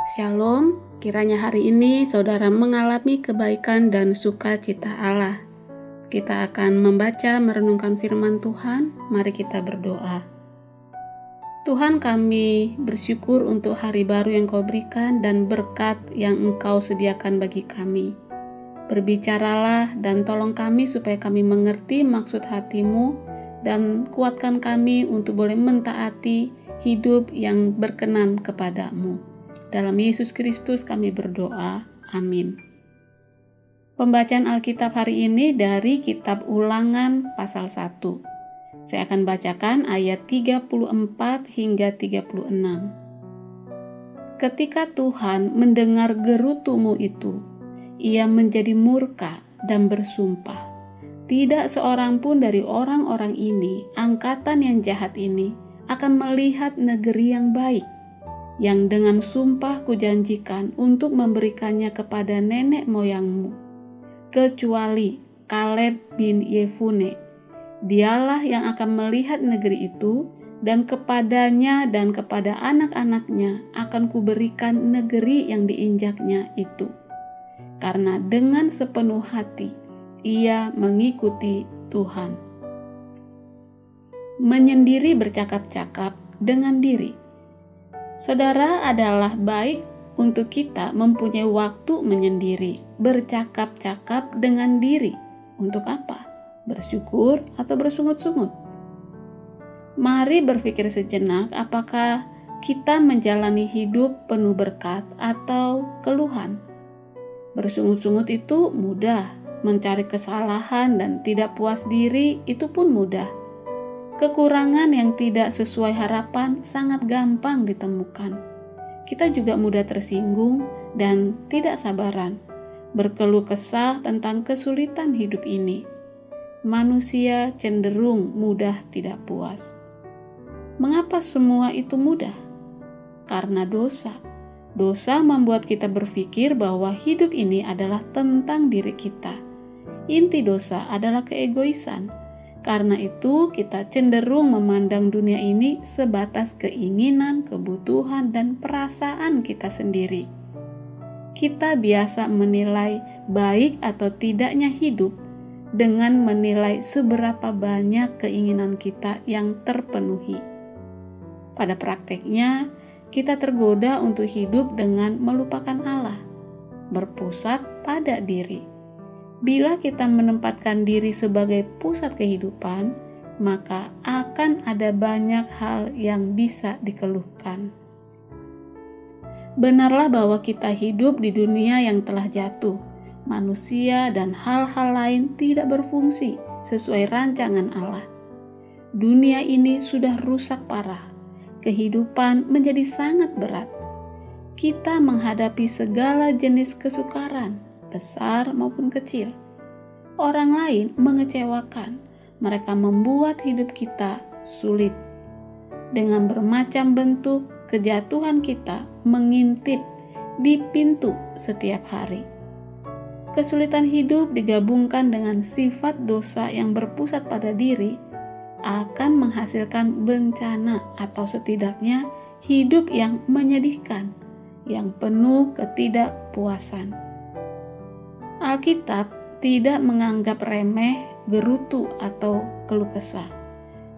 Shalom, kiranya hari ini saudara mengalami kebaikan dan sukacita Allah. Kita akan membaca merenungkan firman Tuhan, mari kita berdoa. Tuhan kami bersyukur untuk hari baru yang kau berikan dan berkat yang engkau sediakan bagi kami. Berbicaralah dan tolong kami supaya kami mengerti maksud hatimu dan kuatkan kami untuk boleh mentaati hidup yang berkenan kepadamu. Dalam Yesus Kristus kami berdoa. Amin. Pembacaan Alkitab hari ini dari kitab Ulangan pasal 1. Saya akan bacakan ayat 34 hingga 36. Ketika Tuhan mendengar gerutumu itu, ia menjadi murka dan bersumpah. Tidak seorang pun dari orang-orang ini, angkatan yang jahat ini, akan melihat negeri yang baik yang dengan sumpah kujanjikan untuk memberikannya kepada nenek moyangmu, kecuali Kaleb bin Yefune. Dialah yang akan melihat negeri itu, dan kepadanya dan kepada anak-anaknya akan kuberikan negeri yang diinjaknya itu. Karena dengan sepenuh hati ia mengikuti Tuhan. Menyendiri bercakap-cakap dengan diri Saudara adalah baik untuk kita mempunyai waktu menyendiri, bercakap-cakap dengan diri. Untuk apa? Bersyukur atau bersungut-sungut? Mari berpikir sejenak apakah kita menjalani hidup penuh berkat atau keluhan. Bersungut-sungut itu mudah, mencari kesalahan dan tidak puas diri itu pun mudah Kekurangan yang tidak sesuai harapan sangat gampang ditemukan. Kita juga mudah tersinggung dan tidak sabaran, berkeluh kesah tentang kesulitan hidup ini. Manusia cenderung mudah tidak puas. Mengapa semua itu mudah? Karena dosa. Dosa membuat kita berpikir bahwa hidup ini adalah tentang diri kita. Inti dosa adalah keegoisan karena itu, kita cenderung memandang dunia ini sebatas keinginan, kebutuhan, dan perasaan kita sendiri. Kita biasa menilai baik atau tidaknya hidup dengan menilai seberapa banyak keinginan kita yang terpenuhi. Pada prakteknya, kita tergoda untuk hidup dengan melupakan Allah, berpusat pada diri Bila kita menempatkan diri sebagai pusat kehidupan, maka akan ada banyak hal yang bisa dikeluhkan. Benarlah bahwa kita hidup di dunia yang telah jatuh. Manusia dan hal-hal lain tidak berfungsi sesuai rancangan Allah. Dunia ini sudah rusak parah. Kehidupan menjadi sangat berat. Kita menghadapi segala jenis kesukaran, besar maupun kecil. Orang lain mengecewakan, mereka membuat hidup kita sulit. Dengan bermacam bentuk, kejatuhan kita mengintip di pintu setiap hari. Kesulitan hidup digabungkan dengan sifat dosa yang berpusat pada diri akan menghasilkan bencana atau setidaknya hidup yang menyedihkan, yang penuh ketidakpuasan. Alkitab tidak menganggap remeh, gerutu, atau keluh kesah.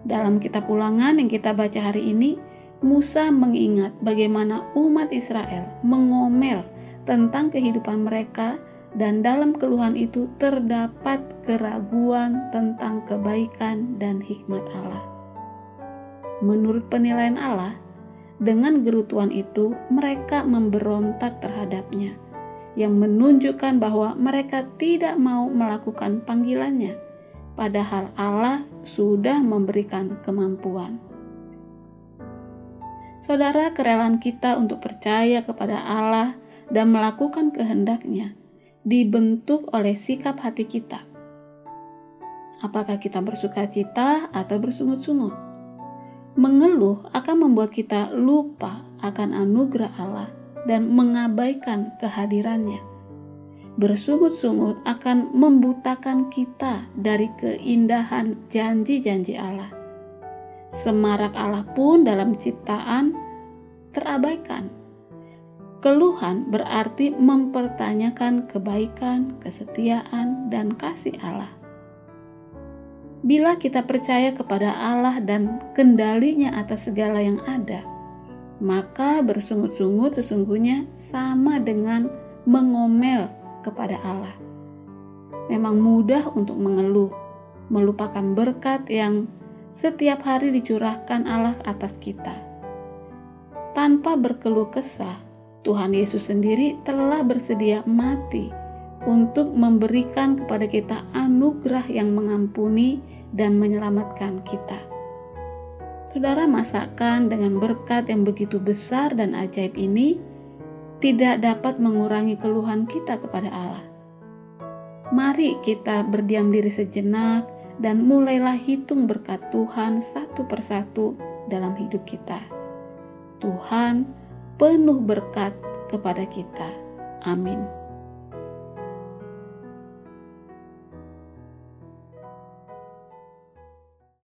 Dalam kitab ulangan yang kita baca hari ini, Musa mengingat bagaimana umat Israel mengomel tentang kehidupan mereka dan dalam keluhan itu terdapat keraguan tentang kebaikan dan hikmat Allah. Menurut penilaian Allah, dengan gerutuan itu mereka memberontak terhadapnya yang menunjukkan bahwa mereka tidak mau melakukan panggilannya, padahal Allah sudah memberikan kemampuan. Saudara, kerelaan kita untuk percaya kepada Allah dan melakukan kehendaknya dibentuk oleh sikap hati kita. Apakah kita bersuka cita atau bersungut-sungut? Mengeluh akan membuat kita lupa akan anugerah Allah dan mengabaikan kehadirannya. Bersungut-sungut akan membutakan kita dari keindahan janji-janji Allah. Semarak Allah pun dalam ciptaan terabaikan. Keluhan berarti mempertanyakan kebaikan, kesetiaan, dan kasih Allah. Bila kita percaya kepada Allah dan kendalinya atas segala yang ada, maka bersungut-sungut sesungguhnya sama dengan mengomel kepada Allah. Memang mudah untuk mengeluh, melupakan berkat yang setiap hari dicurahkan Allah atas kita. Tanpa berkeluh kesah, Tuhan Yesus sendiri telah bersedia mati untuk memberikan kepada kita anugerah yang mengampuni dan menyelamatkan kita. Saudara, masakan dengan berkat yang begitu besar dan ajaib ini tidak dapat mengurangi keluhan kita kepada Allah. Mari kita berdiam diri sejenak dan mulailah hitung berkat Tuhan satu persatu dalam hidup kita. Tuhan penuh berkat kepada kita. Amin.